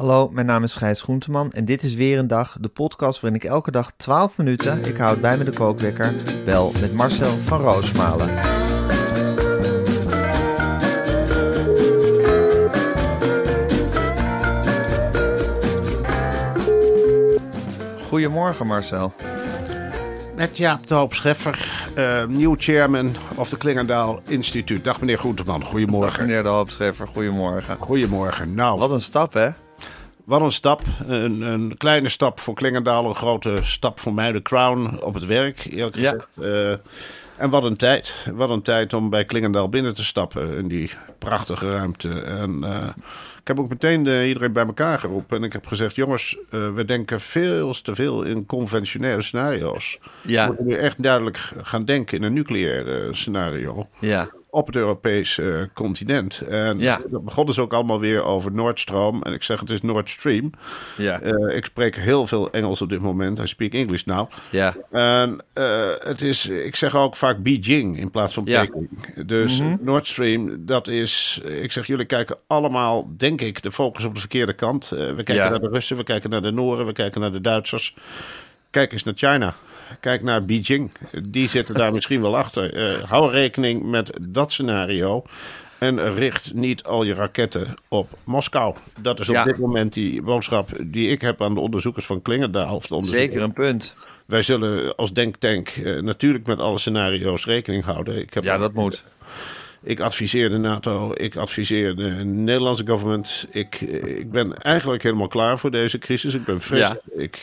Hallo, mijn naam is Gijs Groenteman en dit is weer een dag, de podcast waarin ik elke dag 12 minuten, ik houd bij me de kookwekker, bel met Marcel van Roosmalen. Goedemorgen Marcel. Met Jaap de Hoop Scheffer, eh, nieuw chairman of de Klingendaal Instituut. Dag meneer Groenteman, goedemorgen. Meneer de Hoopscheffer, goedemorgen. Goedemorgen. Nou, Wat een stap hè? Wat een stap. Een, een kleine stap voor Klingendaal, een grote stap voor mij, de crown op het werk, eerlijk Ja. gezegd. Eh, en wat een tijd. Wat een tijd om bij Klingendaal binnen te stappen in die prachtige ruimte. En eh, ik heb ook meteen eh, iedereen bij elkaar geroepen. En ik heb gezegd, jongens, we denken veel te veel in conventionele scenario's. We moeten nu echt duidelijk gaan denken in een nucleaire scenario. ja, op het Europese eh, continent. En Ja. dat begon dus ook allemaal weer over Noordstroom. En ik zeg het is Nord Stream. ja, Eh, ik spreek heel veel Engels op dit moment. I speak English now. ja. En eh, het is, ik zeg ook vaak Beijing in plaats van Ja. Peking. Dus Nord Stream, dat is, ik zeg jullie kijken allemaal, denk ik, de focus op de verkeerde kant. We kijken Ja. naar de Russen, we kijken naar de Nooren, we kijken naar de Duitsers. Kijk eens naar China. Kijk naar Beijing. Die zitten daar misschien wel achter. Eh, hou rekening met dat scenario. En richt niet al je raketten op Moskou. Dat is op Ja. dit moment die boodschap die ik heb aan de onderzoekers van Klingendaal. Zeker een punt. Wij zullen als denktank eh, natuurlijk met alle scenario's rekening houden. Ik, heb Ja, dat moet. ik adviseer de NATO, ik adviseer de Nederlandse government. Ik, eh, ik ben eigenlijk helemaal klaar voor deze crisis. Ik ben fris. Ja. Ik,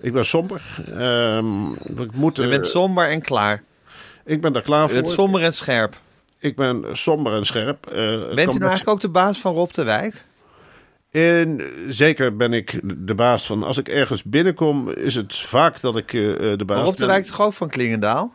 ik ben somber. Ehm, ik, moet, Je eh, bent somber en klaar. ik ben daar klaar Je voor. bent somber en scherp. Ik ben somber en scherp. Eh, Bent u nou eigenlijk ook de baas van Rob de Wijk? En zeker ben ik de baas van. Als ik ergens binnenkom, is het vaak dat ik eh, de baas Maar Rob de ben. Wijk is toch ook van Klingendaal?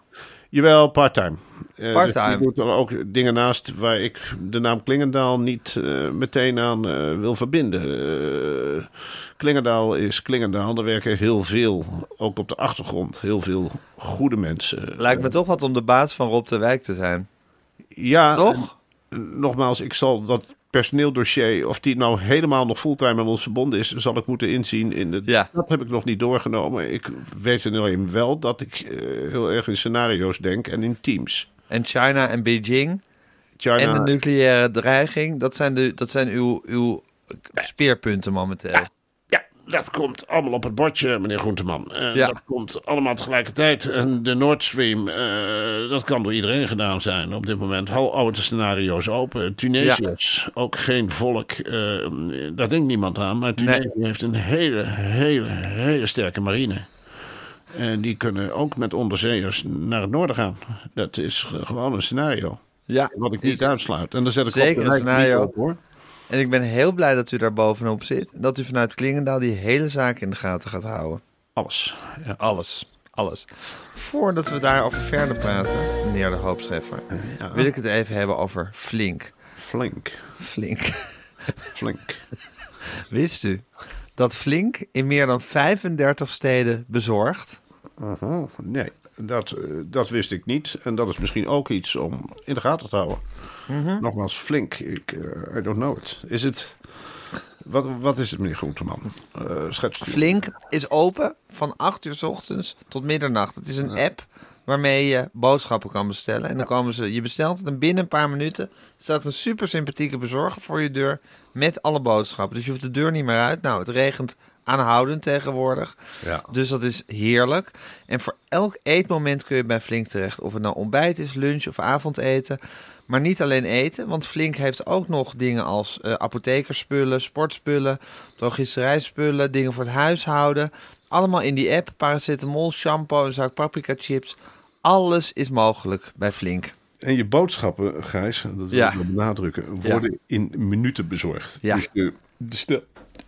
Jawel, part-time. Eh, Part-time. Dus ik doe er ook dingen naast waar ik de naam Klingendaal niet eh, meteen aan eh, wil verbinden. Klingendaal is Klingendaal. Er werken heel veel, ook op de achtergrond, heel veel goede mensen. Lijkt me toch wat om de baas van Rob de Wijk te zijn. Ja, Toch? nogmaals, ik zal dat personeeldossier, of die nou helemaal nog fulltime met ons verbonden is, zal ik moeten inzien. In de, Ja. Dat heb ik nog niet doorgenomen. Ik weet alleen wel dat ik eh, heel erg in scenario's denk en in teams. En China en Beijing China, en de nucleaire dreiging, dat zijn, de, dat zijn uw, uw speerpunten momenteel. Ja, dat komt allemaal op het bordje, meneer Groenteman. En Ja. dat komt allemaal tegelijkertijd. En de Nord Stream, eh, dat kan door iedereen gedaan zijn op dit moment. Hou oude scenario's open. Tunesiërs, ook geen volk. eh, daar denkt niemand aan. Maar Tunesië heeft een hele, hele, hele sterke marine. En die kunnen ook met onderzeeërs naar het noorden gaan. Dat is eh, gewoon een scenario. Ja, Wat ik niet uitsluit. En dan zet ik zeker op de een scenario. op, hoor. En ik ben heel blij dat u daar bovenop zit. En dat u vanuit Klingendaal die hele zaak in de gaten gaat houden. Alles. Ja. Alles. Alles. Voordat we daarover verder praten, meneer de Hoopscheffer, Ja. wil ik het even hebben over Flink. Flink. Flink. Flink. Wist u dat Flink in meer dan 35 steden bezorgt? Mhm, Nee, dat, eh, dat wist ik niet. En dat is misschien ook iets om in de gaten te houden. Mhm. Nogmaals, flink. Ik, eh, I don't know it. Is het... Wat, wat is het, meneer Groenteman? Uh, schets. Flink is open van 8 uur 's ochtends tot middernacht. Het is een app waarmee je boodschappen kan bestellen. En dan komen ze, je bestelt het en binnen een paar minuten staat een super sympathieke bezorger voor je deur met alle boodschappen. Dus je hoeft de deur niet meer uit. Nou, het regent aanhoudend tegenwoordig. Ja. Dus dat is heerlijk. En voor elk eetmoment kun je bij Flink terecht. Of het nou ontbijt is, lunch of avondeten. Maar niet alleen eten, want Flink heeft ook nog dingen als eh, apothekerspullen, sportspullen, drogisterijspullen, dingen voor het huishouden. Allemaal in die app. Paracetamol, shampoo, zak paprika chips. Alles is mogelijk bij Flink. En je boodschappen, Gijs, dat wil Ja. ik benadrukken, worden in minuten bezorgd. Ja. Dus je, bestel-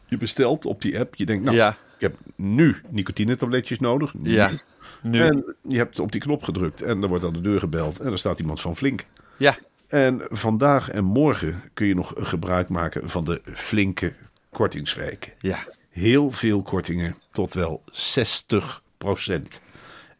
je bestelt op die app, je denkt, nou, Ja. ik heb nu nicotinetabletjes nodig. Nu. Ja, nu. En je hebt op die knop gedrukt en er wordt aan de deur gebeld en er staat iemand van Flink. Ja, En vandaag en morgen kun je nog gebruik maken van de flinke kortingsweken. ja. Heel veel kortingen, tot wel 60%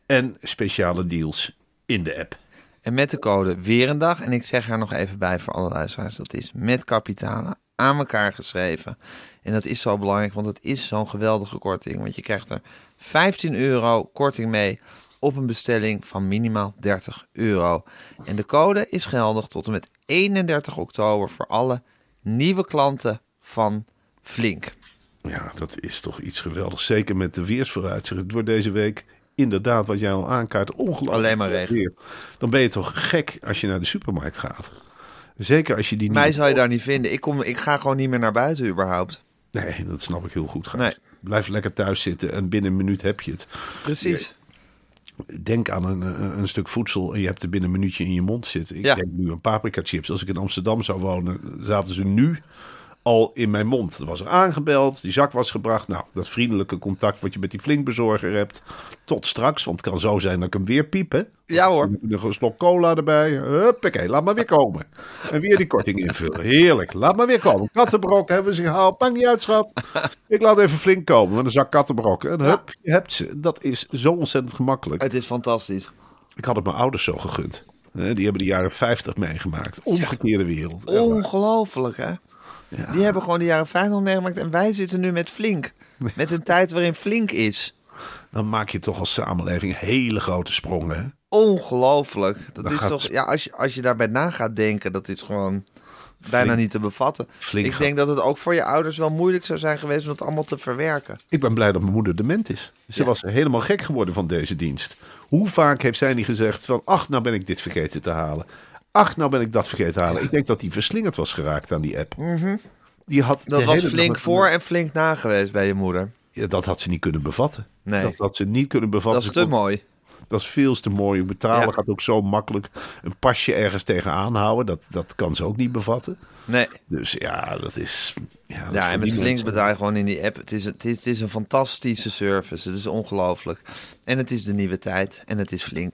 En speciale deals in de app. En met de code weer een dag. En ik zeg er nog even bij voor alle luisteraars. Dat is met kapitalen aan elkaar geschreven. En dat is zo belangrijk, want het is zo'n geweldige korting. Want je krijgt er 15 euro korting mee op een bestelling van minimaal 30 euro. En de code is geldig tot en met 31 oktober voor alle nieuwe klanten van Flink. Ja, dat is toch iets geweldigs. Zeker met de weersvooruitzicht. Het wordt deze week inderdaad, wat jij al aankaart, ongelooflijk Alleen maar regen. weer. Dan ben je toch gek als je naar de supermarkt gaat. Zeker als je die Mij niet... zou je daar niet vinden. Ik, kom, ik ga gewoon niet meer naar buiten überhaupt. Nee, dat snap ik heel goed. Nee. Blijf lekker thuis zitten en binnen een minuut heb je het. Precies. Denk aan een, een, een stuk voedsel en je hebt er binnen een minuutje in je mond zitten. Ik Ja. denk nu aan paprika chips. Als ik in Amsterdam zou wonen, zaten ze nu al in mijn mond. Er was er aangebeld, die zak was gebracht. Nou, dat vriendelijke contact wat je met die flinkbezorger hebt. Tot straks, want het kan zo zijn dat ik hem weer piep, hè? Ja hoor. Nog een slok cola erbij. Huppakee, laat maar weer komen. En weer die korting invullen. Heerlijk, laat maar weer komen. Kattenbrok hebben we ze gehaald. Maakt niet uit, schat. Ik laat even flink komen met een zak kattenbrokken. En hup, je hebt ze. Dat is zo ontzettend gemakkelijk. Het is fantastisch. Ik had het mijn ouders zo gegund. Die hebben de jaren 50 meegemaakt. Omgekeerde wereld. Ongelooflijk, hè? Die hebben gewoon de jaren 50 meegemaakt en wij zitten nu met Flink. Met een tijd waarin Flink is. Dan maak je toch als samenleving hele grote sprongen. hè? Ongelooflijk. Dat Dan is gaat- toch, ja, als je, als je daarbij na gaat denken, dat is gewoon bijna Flink. niet te bevatten. Flink ik gaat- denk dat het ook voor je ouders wel moeilijk zou zijn geweest om dat allemaal te verwerken. Ik ben blij dat mijn moeder dement is. Ze was helemaal gek geworden van deze dienst. Hoe vaak heeft zij niet gezegd van... ach, nou ben ik dit vergeten te halen. Ach, nou ben ik dat vergeten te halen. Ik denk dat die verslingerd was geraakt aan die app. Die had Dat was flink voor en flink na geweest bij je moeder. Ja, dat had ze niet kunnen bevatten. Nee. Dat had ze niet kunnen bevatten. Dat is te kon- mooi. Dat is veel te mooi. Betalen Ja. gaat ook zo makkelijk. Een pasje ergens tegenaan houden, dat, dat kan ze ook niet bevatten. Nee. Dus ja, dat is... Ja, dat Ja, en met Flink betaal je gewoon in die app. Het is, het, is, het is een fantastische service. Het is ongelooflijk. En het is de nieuwe tijd. En het is Flink.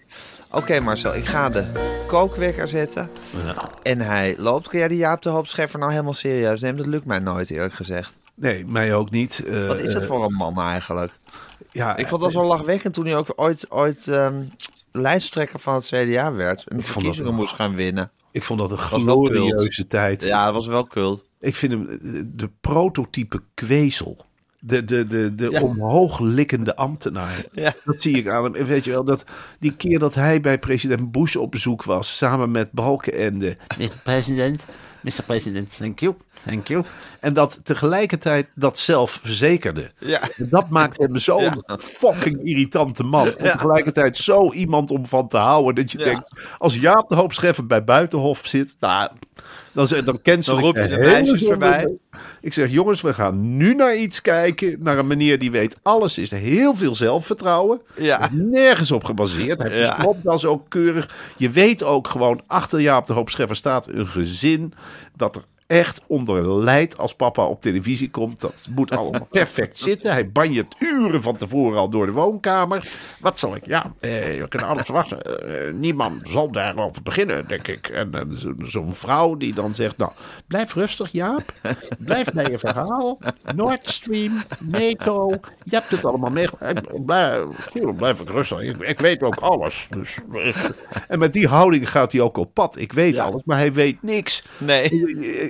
Oké Marcel, ik ga de kookwekker zetten. En hij loopt. Kun jij die Jaap de Hoop Scheffer nou helemaal serieus nemen? Dat lukt mij nooit eerlijk gezegd. Nee, mij ook niet. Wat is dat eh, voor een man eigenlijk? Ja, Ik vond dat zo lachwekkend toen hij ook ooit, ooit ehm, lijsttrekker van het CDA werd. En de dat verkiezingen wel- moest gaan winnen. Ik vond dat een wel glorieuze tijd. Ja, dat was wel cool. Ik vind hem eh, de prototype kwezel. De, de, de, de Ja. omhoog likkende ambtenaar. Ja. Dat zie ik aan hem. En weet je wel, dat die keer dat hij bij president Bush op bezoek was, samen met Balkenende. Mr. President, Mr. President, thank you, thank you. En dat tegelijkertijd dat zelf verzekerde. Ja. En Dat maakt hem zo'n fucking irritante man. En tegelijkertijd zo iemand om van te houden. Dat je denkt, als Jaap de Hoop Scheffer bij Buitenhof zit, nou, dan, zeg- dan cancel Dan ik roep je de meisjes voorbij. Ik zeg, jongens, we gaan nu naar iets kijken. Naar een meneer die weet, alles is heel veel zelfvertrouwen. Ja. Nergens op gebaseerd. Hij heeft Ja. de ook keurig. Je weet ook gewoon, achter Jaap de Hoop Scheffer staat een gezin dat er echt onder lijdt als papa op televisie komt. Dat moet allemaal perfect zitten. Hij banjert uren van tevoren al door de woonkamer. Wat zal ik? Ja, eh, we kunnen alles wachten. Eh, niemand zal daarover beginnen, denk ik. En, en zo- zo'n vrouw die dan zegt, nou, blijf rustig Jaap. Blijf bij je verhaal. Nord Stream, NATO, je hebt het allemaal meegemaakt. Blijf, blijf ik rustig. Ik, ik weet ook alles. Dus, en met die houding gaat hij ook op pad. Ik weet alles, maar hij weet niks. Nee.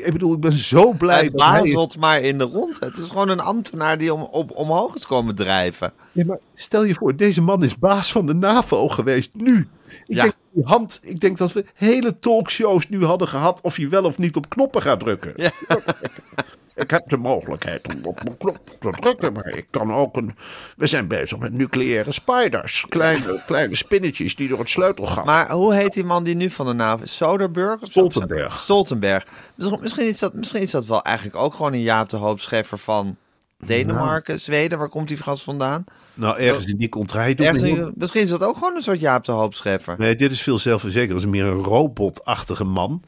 Ik bedoel, ik ben zo blij Hij bazelt maar in de rond. Het is gewoon een ambtenaar die om, op, omhoog is komen drijven. Ja, maar stel je voor, deze man is baas van de NAVO geweest, nu. Ik, Ja. denk, die hand, ik denk dat we hele talkshows nu hadden gehad of je wel of niet op knoppen gaat drukken. Ja. Ik heb de mogelijkheid om op mijn knop te drukken, maar ik kan ook een... We zijn bezig met nucleaire spiders. Kleine, kleine spinnetjes die door het sleutelgat... Maar hoe heet die man die nu van de NAVO is? Soderburg? Stoltenberg. Stoltenberg. Misschien- Misschien is, dat, misschien is dat wel eigenlijk ook gewoon een Jaap de Hoop scheffer van Denemarken, Zweden. Waar komt die gast vandaan? Nou, ergens in die contraille Ergens in- misschien is dat ook gewoon een soort Jaap de Hoop scheffer. Nee, dit is veel zelfverzekerd. Dat is meer een robotachtige man.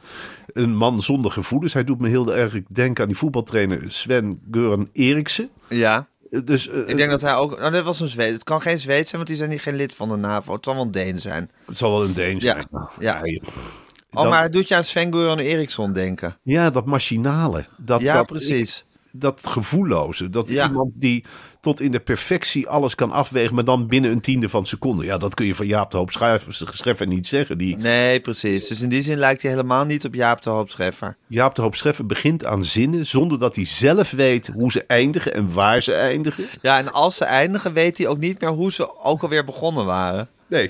Een man zonder gevoelens. Hij doet me heel erg denken aan die voetbaltrainer Sven Göran Eriksen. Ja, Dus, eh, ik denk dat hij ook... Nou, dat was een Zweed. Het kan geen Zweed zijn, want die zijn niet geen lid van de NAVO. Het zal wel een Deen zijn. Het zal wel een Deen Ja, zijn. ja. joh. Oh, maar het doet je aan Sven-Göran Eriksson denken. Ja, dat machinale. Dat, Ja, dat, precies. Dat gevoelloze. Dat Ja. iemand die tot in de perfectie alles kan afwegen, maar dan binnen een tiende van een seconde. Ja, dat kun je van Jaap de Hoop Scheffer niet zeggen. Die, Nee, precies. Dus in die zin lijkt hij helemaal niet op Jaap de Hoop scheffer. Jaap de Hoop Scheffer begint aan zinnen zonder dat hij zelf weet hoe ze eindigen en waar ze eindigen. Ja, en als ze eindigen, weet hij ook niet meer hoe ze ook alweer begonnen waren. Nee,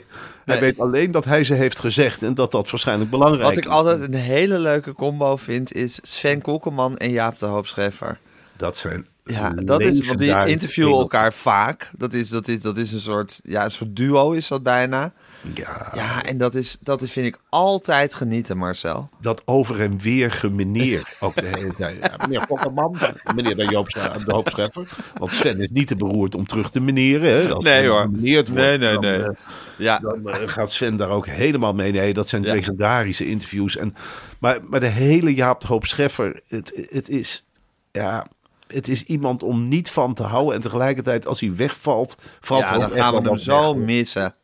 hij Nee. weet alleen dat hij ze heeft gezegd en dat dat waarschijnlijk belangrijk Wat ik is. altijd een hele leuke combo vind, is Sven Kokkelman en Jaap de Hoop scheffer. Dat zijn Ja, dat is, want die interviewen dingen. elkaar vaak. Dat is, dat is, dat is een soort, ja, een soort duo is dat bijna. Ja, Ja, en dat is, dat is, vind ik altijd genieten, Marcel. dat over en weer gemeneer. Ook de hele tijd. Ja, meneer Kokkerman, meneer de, Joop, de Hoop Scheffer. Want Sven is niet te beroerd om terug te meneren. Hè. Als Nee, hoor. gemeneerd wordt, Nee, nee, dan, nee. eh, Ja, dan eh, gaat Sven daar ook helemaal mee. Nee, dat zijn Ja. legendarische interviews. En, maar, maar de hele Jaap de Hoop Scheffer, het, het is... Ja, het is iemand om niet van te houden. En tegelijkertijd, als hij wegvalt, valt ja dan gaan we hem zo weg. missen.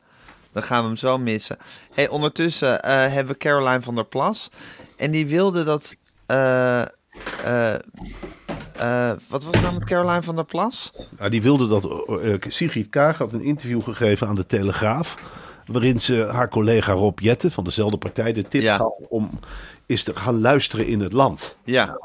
Dan gaan we hem zo missen. Hey, ondertussen eh, hebben we Caroline van der Plas. En die wilde dat... eh, eh, wat was het nou met Caroline van der Plas? Nou, die wilde dat. Sigrid Kaag had een interview gegeven aan de Telegraaf. Waarin ze haar collega Rob Jetten van dezelfde partij de tip Ja. gaf om is te gaan luisteren in het land. Ja,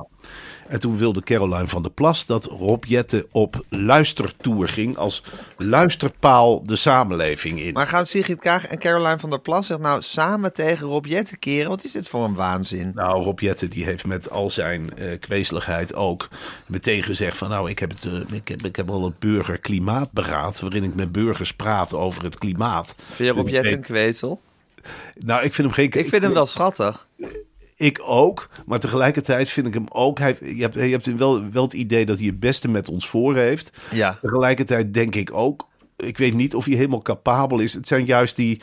En toen wilde Caroline van der Plas dat Rob Jetten op luistertour ging als luisterpaal de samenleving in. maar gaan Sigrid Kaag en Caroline van der Plas zich nou samen tegen Rob Jetten keren? Wat is dit voor een waanzin? Nou, Rob Jetten die heeft met al zijn eh kwezeligheid ook meteen gezegd van... nou, ik heb, het, eh, ik heb, ik heb al het burgerklimaatberaad... waarin ik met burgers praat over het klimaat. Vind je Rob En ik Jetten een kwezel? Nou, ik vind hem geen... Ik vind hem wel schattig. Ik ook, maar tegelijkertijd vind ik hem ook... Hij, je hebt, je hebt wel, wel het idee dat hij het beste met ons voor heeft. Ja. Tegelijkertijd denk ik ook... Ik weet niet of hij helemaal capabel is. Het zijn juist die,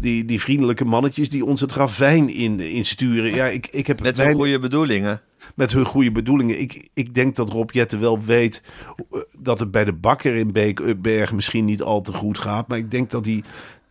die, die vriendelijke mannetjes die ons het ravijn in, insturen. Ja, ik, ik heb Met hun goede bedoelingen. met hun goede bedoelingen. Ik, ik denk dat Rob Jetten wel weet eh, dat het bij de bakker in Beek-Upberg misschien niet al te goed gaat. Maar ik denk dat hij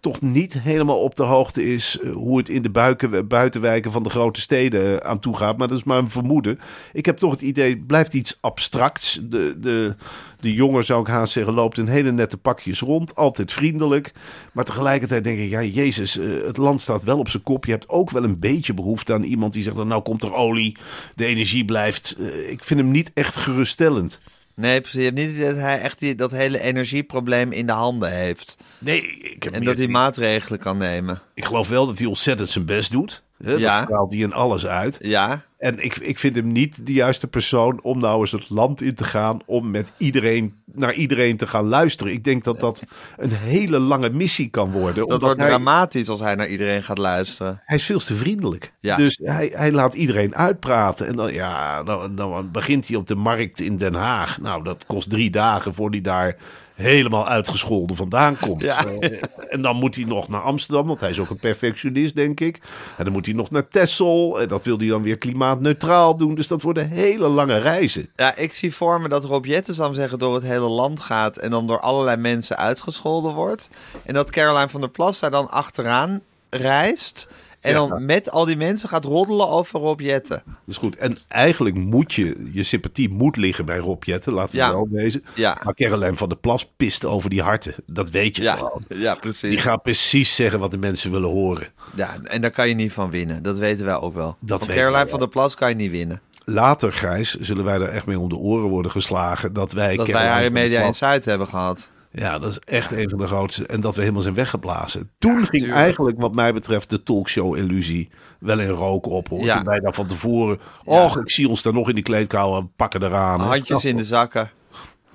toch niet helemaal op de hoogte is eh, hoe het in de buiken, buitenwijken van de grote steden eh, aan toe gaat. Maar dat is maar een vermoeden. Ik heb toch het idee, het blijft iets abstracts. De, de, de jongen, zou ik haast zeggen, loopt in hele nette pakjes rond. Altijd vriendelijk. Maar tegelijkertijd denk ik, ja, Jezus, eh, het land staat wel op zijn kop. Je hebt ook wel een beetje behoefte aan iemand die zegt, nou komt er olie, de energie blijft. Ik vind hem niet echt geruststellend. Nee, precies. Je hebt niet dat hij echt die, dat hele energieprobleem in de handen heeft. Nee, ik heb En dat hij maatregelen kan nemen. Ik geloof wel dat hij ontzettend zijn best doet. Hè? Ja. Dat straalt hij in alles uit. Ja, En ik, ik vind hem niet de juiste persoon om nou eens het land in te gaan. om met iedereen naar iedereen te gaan luisteren. Ik denk dat dat een hele lange missie kan worden. dat wordt hij, dramatisch als hij naar iedereen gaat luisteren. hij is veel te vriendelijk. Ja. Dus hij, hij laat iedereen uitpraten. En dan, ja, dan, dan begint hij op de markt in Den Haag. Nou, dat kost drie dagen voor hij daar helemaal uitgescholden vandaan komt. Ja. Eh, en dan moet hij nog naar Amsterdam, want hij is ook een perfectionist, denk ik. En dan moet hij nog naar Texel. En dat wil hij dan weer klimaatneutraal doen. Dus dat worden hele lange reizen. Ja, ik zie voor me dat Rob Jetten, zeggen, door het hele land gaat en dan door allerlei mensen uitgescholden wordt. En dat Caroline van der Plas daar dan achteraan reist. En Ja. dan met al die mensen gaat roddelen over Rob Jetten. Dat is goed. En eigenlijk moet je, je sympathie moet liggen bij Rob Jetten, laten we Ja. wel wezen. Ja. Maar Caroline van der Plas pist over die harten. Dat weet je Ja, gewoon. ja precies. Die gaat precies zeggen wat de mensen willen horen. Ja, en daar kan je niet van winnen. Dat weten wij ook wel. Dat van Caroline wij van wel. der Plas kan je niet winnen. later, Gijs, zullen wij er echt mee om de oren worden geslagen. Dat wij, Dat wij Caroline haar in Media Plas- Insight hebben gehad. Ja, dat is echt een van de grootste. En dat we helemaal zijn weggeblazen. Toen ging tuurlijk. eigenlijk, wat mij betreft, de talkshow-illusie wel in rook op. Hoor. Ja. Toen wij daar van tevoren. Och, ik zie ons daar nog in die kleedkamer. Pakken eraan. Handjes in de zakken.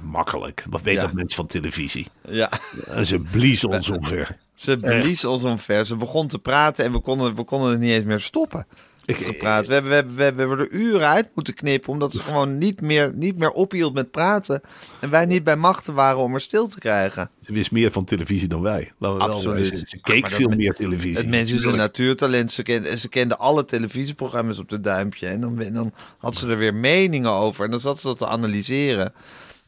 Makkelijk. Wat weet Ja. dat mensen van televisie? Ja. En ze bliezen ons omver. Ze blies ons omver. Ze begon te praten en we konden, we konden het niet eens meer stoppen. Ik, Gepraat. We, hebben, we, hebben, we hebben er uren uit moeten knippen. Omdat ze gewoon niet meer, niet meer ophield met praten. En wij niet bij machten waren om er stil te krijgen. Ze wist meer van televisie dan wij. Laten we wel Absoluut. Ze keek veel me- meer televisie. Het mens is een Tuurlijk. natuurtalent. Ze kende, ze kende alle televisieprogramma's op de duimpje. En dan, en dan had ze er weer meningen over. En dan zat ze dat te analyseren.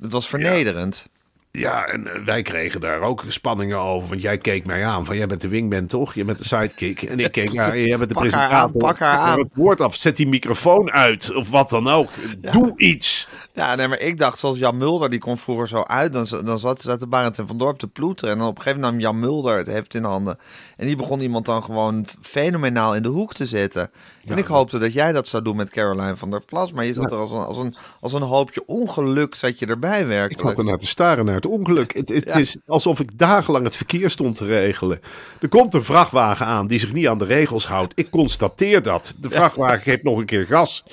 Het was vernederend. Ja, en eh, wij kregen daar ook spanningen over. Want jij keek mij aan van, jij bent de wingman toch? Je bent de sidekick. En ik keek naar, jij bent de Pak haar presentator. aan, pak haar aan. het woord af, zet die microfoon uit. Of wat dan ook. Doe iets. Ja, nee, maar ik dacht, zoals Jan Mulder, die kon vroeger zo uit. Dan, dan zat, zat de Barend en Van Dorp te ploeteren. En dan op een gegeven moment nam Jan Mulder het heft in handen. En die begon iemand dan gewoon fenomenaal in de hoek te zetten. En ik hoopte dat jij dat zou doen met Caroline van der Plas. Maar je zat er als een, als, een, als een hoopje ongeluk zat je erbij Ik werkelijk. zat ernaar te staren naar het ongeluk. Het, het is alsof ik dagenlang het verkeer stond te regelen. Er komt een vrachtwagen aan die zich niet aan de regels houdt. Ik constateer dat. De vrachtwagen geeft nog een keer gas.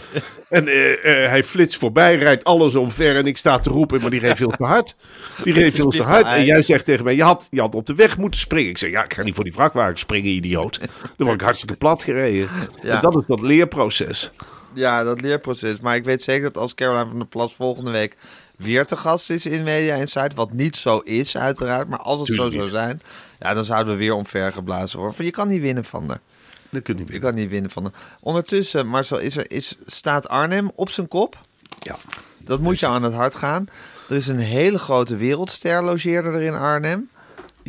En eh, eh, hij flitst voorbij, rijdt alles omver. En ik sta te roepen, maar die reed veel te hard. Die reed veel te hard. En jij zegt tegen mij, je had, je had op de weg moeten springen. Ik zeg, ja, ik ga niet voor die vrachtwagen springen, idioot. Dan word ik hartstikke plat gereden. Ja. En dat is dat leerproces. Ja, dat leerproces. Maar ik weet zeker dat als Caroline van der Plas volgende week weer te gast is in Media Insight, wat niet zo is uiteraard, maar als het Tuurlijk zo zou zijn, ja, dan zouden we weer omvergeblazen worden. Van, je kan niet winnen van haar. Dat kun je niet Je kan niet winnen van haar. Ondertussen, Marcel, is er, is, staat Arnhem op zijn kop. Ja. Dat moet je aan het hart gaan. Er is een hele grote wereldster logeerde er in Arnhem.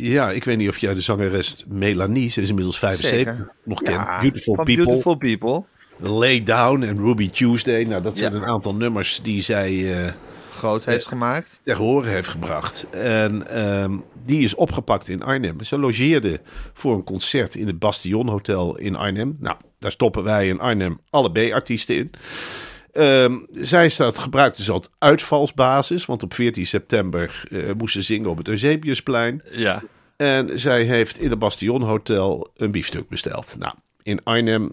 Ja, ik weet niet of jij de zangeres Melanie, ze is inmiddels 75, Zeker. nog kent. Ja, Beautiful People. Beautiful People. Lay Down en Ruby Tuesday. Nou, dat zijn Ja. een aantal nummers die zij eh Groot heeft gemaakt. ter horen heeft gebracht. En ehm, die is opgepakt in Arnhem. Ze logeerde voor een concert in het Bastion Hotel in Arnhem. Nou, daar stoppen wij in Arnhem alle B-artiesten in. Ehm, zij staat gebruikt dus als uitvalsbasis. Want op 14 september eh, moest ze zingen op het Eusebiusplein. Ja. En zij heeft in het Bastion Hotel een biefstuk besteld. Nou, in Arnhem,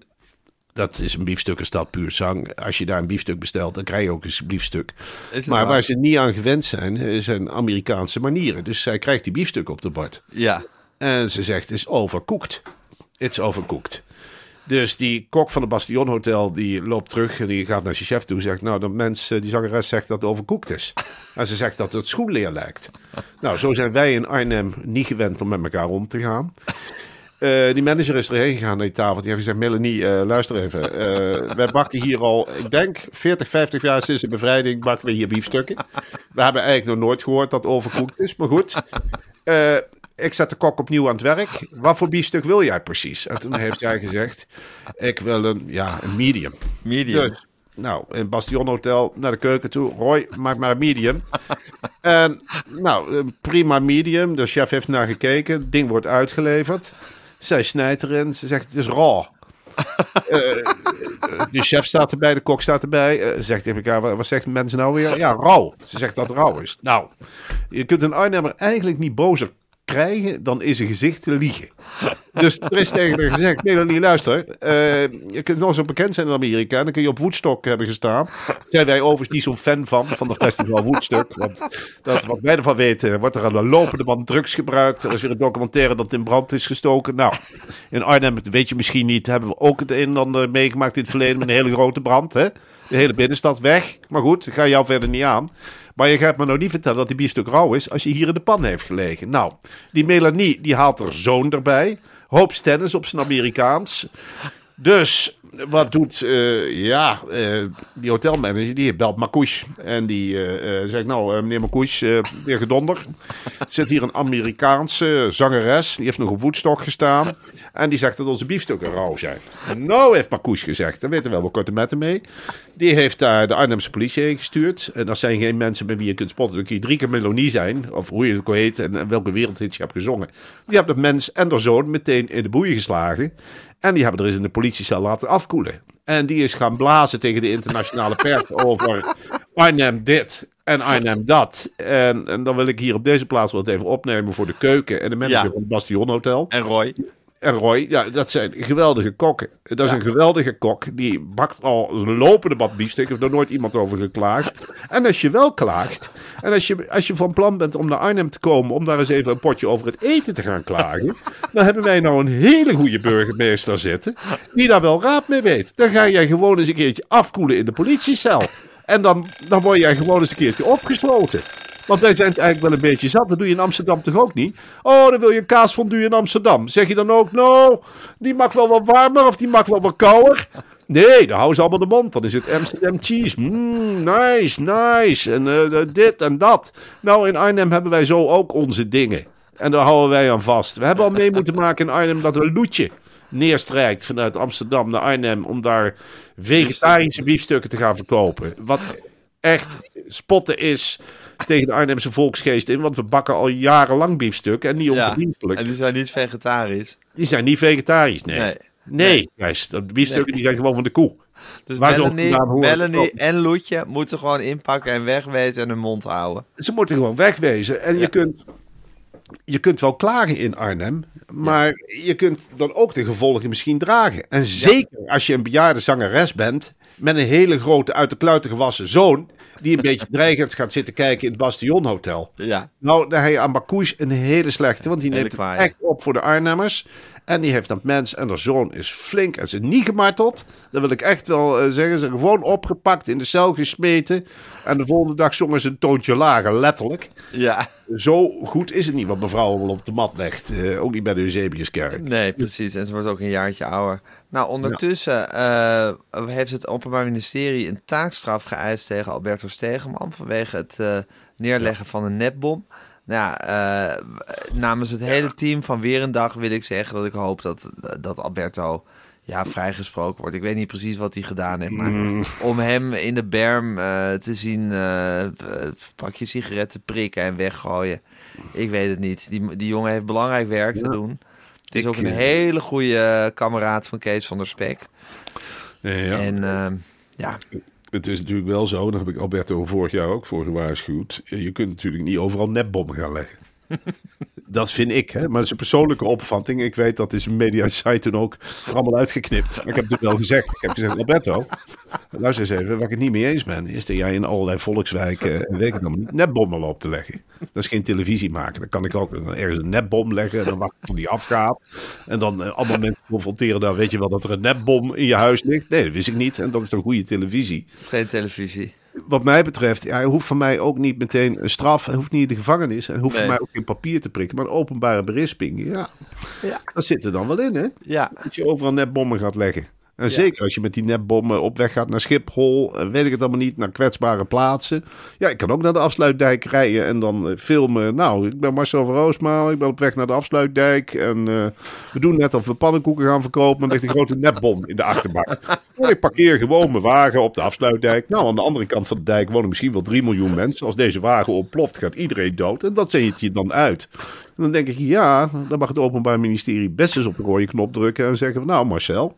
dat is een biefstukkenstad puur zang. Als je daar een biefstuk bestelt, dan krijg je ook een biefstuk. Maar waar? waar ze niet aan gewend zijn, eh, zijn Amerikaanse manieren. Dus zij krijgt die biefstuk op de bord. Ja. En ze zegt, het is overcooked. It's overcooked. Dus die kok van het Bastion Hotel, die loopt terug en die gaat naar zijn chef toe en zegt, nou, dat mens, eh, die zangeres zegt dat het overkoekt is. En ze zegt dat het schoenleer lijkt. Nou, zo zijn wij in Arnhem niet gewend om met elkaar om te gaan. Eh, die manager is erheen gegaan naar die tafel. Die heeft gezegd, Melanie, eh, luister even. Eh, wij bakken hier al, ik denk, 40, 50 jaar sinds de bevrijding bakken we hier biefstukken. We hebben eigenlijk nog nooit gehoord dat het overkoekt is, maar goed. Ik zet de kok opnieuw aan het werk. Wat voor biefstuk wil jij precies? En toen heeft hij gezegd, ik wil een, ja, een medium. Medium. Dus, nou, in Bastion Hotel naar de keuken toe. Roy, maak maar medium. en nou, prima medium. De chef heeft naar gekeken. Het ding wordt uitgeleverd. Zij snijdt erin. Ze zegt, het is raw. Eh, de chef staat erbij, de kok staat erbij. Eh, zegt tegen elkaar, wat, wat zegt mensen nou weer? Ja, rauw. Ze zegt dat het rauw is. Nou, je kunt een Arnhemmer eigenlijk niet bozer krijgen dan in zijn gezicht te liegen. Dus er is tegen haar gezegd, Melanie, luister. eh, je kunt nog zo bekend zijn in Amerika. Dan kun je op Woodstock hebben gestaan. Zijn wij overigens niet zo'n fan van, van het festival Woodstock. Want dat, wat wij ervan weten, wordt er aan de lopende band drugs gebruikt. Er is weer een documentaire dat in brand is gestoken. Nou, in Arnhem, weet je misschien niet, hebben we ook het een en ander meegemaakt in het verleden met een hele grote brand. Hè? De hele binnenstad weg. Maar goed, ik ga jou verder niet aan. Maar je gaat me nou niet vertellen dat die biefstuk rauw is als je hier in de pan heeft gelegen. Nou, die Melanie die haalt er zoon erbij. Hoop stennis op zijn Amerikaans. Dus wat doet, eh, ja, eh, die hotelmanager, die belt Marcouche. En die eh, zegt, nou meneer eh, weer gedonder. Er zit hier een Amerikaanse zangeres, die heeft nog op Woodstock gestaan. En die zegt dat onze biefstukken rauw zijn. Nou, heeft Marcouche gezegd, dan weten we wel wat korte metten mee. Die heeft daar de Arnhemse politie heen gestuurd. En dat zijn geen mensen met wie je kunt spotten. Dan kun je drie keer Melonie zijn, of hoe je het ook heet, en, welke wereldhit je hebt gezongen. Die hebben dat mens en haar zoon meteen in de boeien geslagen. En die hebben er eens in de politiecel laten afkoelen. En die is gaan blazen tegen de internationale pers over Arnhem dit en Arnhem dat. En, en dan wil ik hier op deze plaats het even opnemen voor de keuken en de manager Ja. van het Bastion Hotel. En Roy. En Roy, ja, dat zijn geweldige kokken. Dat is een geweldige kok. Die bakt al een lopende bad biefstuk. Heeft er nooit iemand over geklaagd. En als je wel klaagt. En als je, als je van plan bent om naar Arnhem te komen. Om daar eens even een potje over het eten te gaan klagen. dan hebben wij nou een hele goede burgemeester zitten. Die daar wel raad mee weet. Dan ga jij gewoon eens een keertje afkoelen in de politiecel. En dan, dan word jij gewoon eens een keertje opgesloten. Want wij zijn het eigenlijk wel een beetje zat. Dat doe je in Amsterdam toch ook niet? Oh, dan wil je een kaasfondue in Amsterdam. Zeg je dan ook, nou, die mag wel wat warmer of die mag wel wat kouder? Nee, dan houden ze allemaal de mond. Dan is het Amsterdam cheese. Mm, nice, nice. En eh, dit en dat. Nou, in Arnhem hebben wij zo ook onze dingen. En daar houden wij aan vast. We hebben al mee moeten maken in Arnhem dat een loetje neerstrijkt vanuit Amsterdam naar Arnhem om daar vegetarische biefstukken te gaan verkopen. Wat echt spotten is tegen de Arnhemse volksgeest in, want we bakken al jarenlang biefstuk en niet onverdienstelijk. En die zijn niet vegetarisch. Die zijn niet vegetarisch, nee. Nee. Nee, Gijs, dat biefstukken die zijn gewoon van de koe. Dus Waar ze ook Melanie, en Loetje moeten gewoon inpakken en wegwezen en hun mond houden. Ze moeten gewoon wegwezen. En je, kunt, je kunt wel klagen in Arnhem, maar je kunt dan ook de gevolgen misschien dragen. En zeker als je een bejaarde zangeres bent met een hele grote uit de kluiten gewassen zoon, die een beetje dreigend gaat zitten kijken in het Bastion Hotel. Ja. Nou, dan heb je aan Bakouche een hele slechte, want die neemt het echt op voor de Arnhemmers. En die heeft dat mens en haar zoon is flink en ze niet gemarteld. Dat wil ik echt wel eh, zeggen. Ze zijn gewoon opgepakt, in de cel gesmeten. En de volgende dag zongen ze een toontje lager, letterlijk. Ja, Zo goed is het niet wat mevrouw allemaal op de mat legt. Eh, ook niet bij de Eusebiuskerk. nee, precies. En ze wordt ook een jaartje ouder. Nou, ondertussen eh, heeft het Openbaar Ministerie een taakstraf geëist tegen Alberto Stegeman vanwege het eh, neerleggen van een nepbom. Nou, eh, namens het hele team van Weer een Dag wil ik zeggen dat ik hoop dat, dat Alberto ja, vrijgesproken wordt. Ik weet niet precies wat hij gedaan heeft, maar om hem in de berm te zien pak je sigaretten prikken en weggooien. Ik weet het niet. Die, die jongen heeft belangrijk werk te doen. Het is Ik, ook een eh, hele goede kameraad van Kees van der Spek. Eh, ja. En ehm, ja, Het is natuurlijk wel zo, daar heb ik Alberto vorig jaar ook voor gewaarschuwd. Eh, Je kunt natuurlijk niet overal nepbommen gaan leggen. dat vind ik, hè? maar het is een persoonlijke opvatting. Ik weet dat is een media site toen ook allemaal uitgeknipt. Maar ik heb het wel gezegd. Ik heb gezegd, Alberto, luister eens even. Waar ik het niet mee eens ben, is dat jij in allerlei volkswijken, en weet ik niet, nepbommen loopt te leggen. Dat is geen televisie maken. Dan kan ik ook ergens een nepbom leggen en dan wacht ik die afgaat. En dan eh, allemaal mensen confronteren, dan weet je wel dat er een nepbom in je huis ligt. Nee, dat wist ik niet. En dat is toch goede televisie het is geen televisie. Wat mij betreft, ja, hij hoeft van mij ook niet meteen een straf. Hij hoeft niet in de gevangenis. Hij hoeft Nee. van mij ook geen papier te prikken. Maar een openbare berisping, ja, Ja. dat zit er dan wel in, hè? Ja, Dat je overal nepbommen gaat leggen. En zeker als je met die nepbommen op weg gaat naar Schiphol, en weet ik het allemaal niet, naar kwetsbare plaatsen. Ja, ik kan ook naar de afsluitdijk rijden en dan eh, filmen. Nou, ik ben Marcel van Roosmaal, ik ben op weg naar de afsluitdijk. En eh, we doen net of we pannenkoeken gaan verkopen, maar er ligt een grote nepbom in de achterbak. En ik parkeer gewoon mijn wagen op de afsluitdijk. Nou, aan de andere kant van de dijk wonen misschien wel 3 miljoen mensen. Als deze wagen ontploft, gaat iedereen dood. En dat zet je dan uit. En dan denk ik, ja, dan mag het Openbaar Ministerie best eens op de rode knop drukken en zeggen: Nou, Marcel.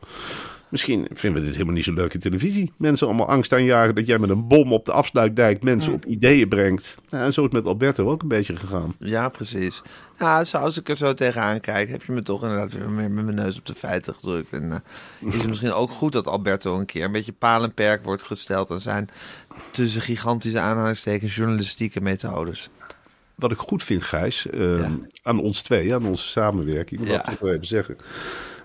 Misschien vinden we dit helemaal niet zo leuke televisie. Mensen allemaal angst aanjagen dat jij met een bom op de afsluitdijk mensen op ideeën brengt. Ja, en zo is het met Alberto ook een beetje gegaan. ja, precies. Ja, zo, als ik er zo tegenaan kijk, heb je me toch inderdaad weer met mijn neus op de feiten gedrukt. En eh, is het misschien ook goed dat Alberto een keer een beetje paal en perk wordt gesteld aan zijn tussen gigantische aanhalingstekens journalistieke methodes. Wat ik goed vind, Gijs, eh, Ja. aan ons twee, aan onze samenwerking, Ja. dat ik wel even zeggen.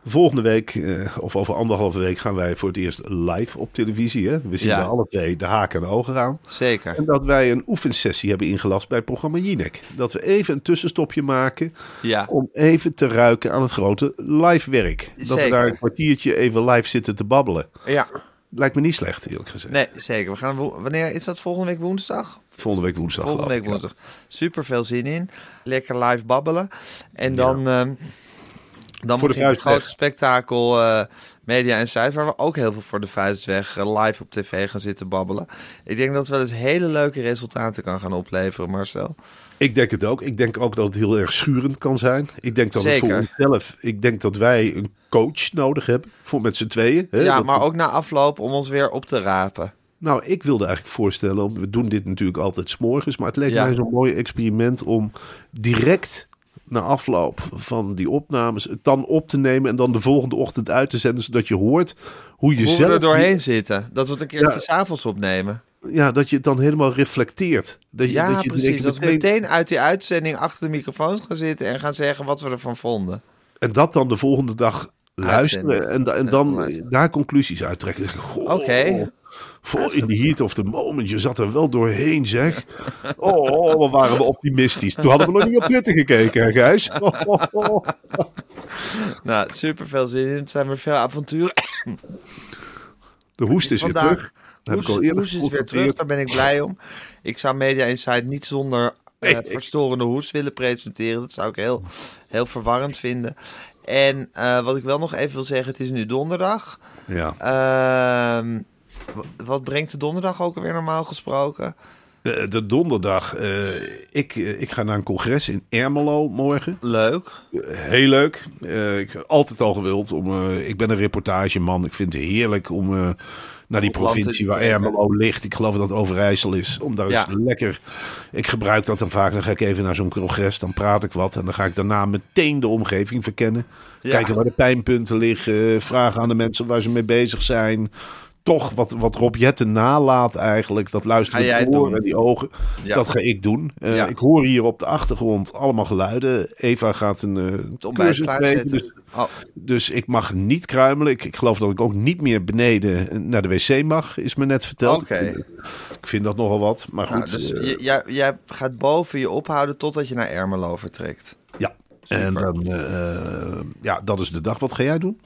Volgende week, eh, of over anderhalve week, gaan wij voor het eerst live op televisie. Hè? We zien Ja. alle twee de haken en ogen aan. Zeker. En dat wij een oefensessie hebben ingelast bij het programma Jinek. Dat we even een tussenstopje maken Ja. om even te ruiken aan het grote live werk. Dat we daar een kwartiertje even live zitten te babbelen. Ja, Lijkt me niet slecht, eerlijk gezegd. nee, zeker. We gaan wanneer is dat volgende week woensdag? Volgende week woensdag. Volgende week woensdag. Super veel zin in. Lekker live babbelen. En dan, ehm, Dan Voor het weg. grote spektakel eh, Media en Zuid, waar we ook heel veel voor de vuist weg eh, live op tv gaan zitten babbelen. Ik denk dat het wel eens hele leuke resultaten kan gaan opleveren, Marcel. Ik denk het ook. Ik denk ook dat het heel erg schurend kan zijn. Ik denk dat het Zeker. voor onszelf... Ik denk dat wij een coach nodig hebben. Voor met z'n tweeën. Hè? ja, Dat- maar ook na afloop om ons weer op te rapen. Nou, ik wilde eigenlijk voorstellen... om- We doen dit natuurlijk altijd s'morgens. Maar het leek Ja. mij zo'n mooi experiment om direct... Na afloop van die opnames het dan op te nemen en dan de volgende ochtend uit te zenden, zodat je hoort hoe je Hoe zelf er doorheen zitten. Dat we het een keertje Ja. s'avonds opnemen. ja, dat je het dan helemaal reflecteert. Dat je, Ja, dat je precies. Dat we meteen uit die uitzending achter de microfoons gaan zitten en gaan zeggen wat we ervan vonden. En dat dan de volgende dag luisteren en, en dan daar conclusies uittrekken. Goh, Oké. Voor in the heat of the moment, je zat er wel doorheen, zeg. Oh, wat waren we optimistisch. Toen hadden we nog niet op Twitter gekeken, hè, Gijs? Oh, oh, oh. Nou, super veel zin in. Het zijn weer veel avonturen. De hoest is weer terug. Dat heb ik al Hoes, eerder Hoes is weer terug, daar ben ik blij om. Ik zou Media Insight niet zonder Nee, ik- verstorende hoes willen presenteren. Dat zou ik heel, heel verwarrend vinden. En eh, wat ik wel nog even wil zeggen, het is nu donderdag. Ja. Ehm, wat brengt de donderdag ook alweer normaal gesproken? De, de donderdag. eh, ik, eh, ik ga naar een congres in Ermelo morgen. Leuk. Heel leuk. Eh, ik heb altijd al gewild. Om, eh, ik ben een reportageman. Ik vind het heerlijk om eh, naar die Op provincie waar. Ermelo ligt. Ik geloof dat het Overijssel is. Om daar Ja. eens lekker... Ik gebruik dat dan vaak. Dan ga ik even naar zo'n congres. Dan praat ik wat. En dan ga ik daarna meteen de omgeving verkennen. Ja. Kijken waar de pijnpunten liggen. Vragen aan de mensen waar ze mee bezig zijn. Toch wat, wat Rob Jetten nalaat eigenlijk. Dat luisteren jij met oren en die ogen. Ja. Dat ga ik doen. Eh, Ja. Ik hoor hier op de achtergrond allemaal geluiden. Eva gaat een eh ontbijt cursus geven. Dus, Oh, dus ik mag niet kruimelen. Ik, ik geloof dat ik ook niet meer beneden naar de wc mag. Is me net verteld. Oké. Ik, ik vind dat nogal wat. Maar nou, goed. dus eh, jij, jij gaat boven je ophouden totdat je naar Ermelo vertrekt. ja. Super. En dan, eh, ja, dat is de dag. Wat ga jij doen?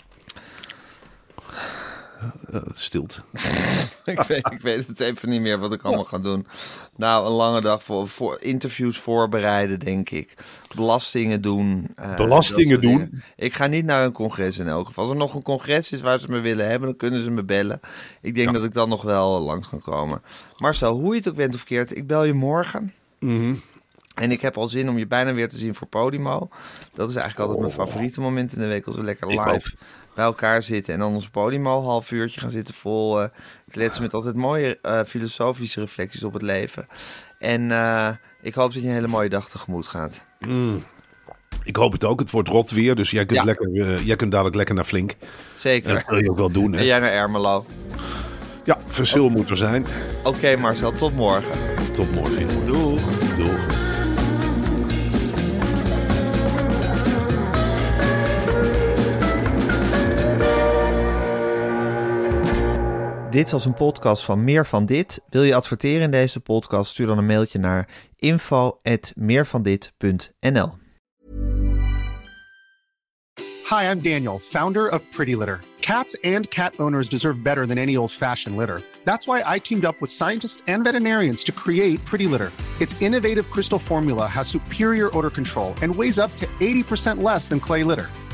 Eh, het stilt. ik, weet, ik weet het even niet meer wat ik allemaal ga doen. Nou, een lange dag voor, voor interviews voorbereiden, denk ik. Belastingen doen. eh, Belastingen doen? dingen. Ik ga niet naar een congres in elk geval. Als er nog een congres is waar ze me willen hebben, dan kunnen ze me bellen. Ik denk dat ik dan nog wel langs kan komen. Marcel, hoe je het ook bent of keert, ik bel je morgen. Mhm. En ik heb al zin om je bijna weer te zien voor Podimo. Dat is eigenlijk altijd mijn favoriete moment in de week. Als we lekker Oh. Ik live bij elkaar zitten. En dan ons Podimo half uurtje gaan zitten vol eh, kletsen. Met altijd mooie eh, filosofische reflecties op het leven. En eh, ik hoop dat je een hele mooie dag tegemoet gaat. Ik hoop het ook. Het wordt rot weer. Dus jij kunt, Ja. lekker, jij kunt dadelijk lekker naar Flink. Zeker. dat wil je ook wel doen. Hè? En jij naar Ermelo. Ja, verschil moet er zijn. Oké Marcel, tot morgen. Tot morgen. Doeg. Doeg. Dit was een podcast van Meer van Dit. Wil je adverteren in deze podcast? Stuur dan een mailtje naar info.meervandit.nl Hi, I'm Daniel, founder of Pretty Litter. Cats and cat owners deserve better than any old fashioned litter. That's why I teamed up with scientists and veterinarians to create Pretty Litter. Its innovative crystal formula has superior odor control and weighs up to 80% less than clay litter.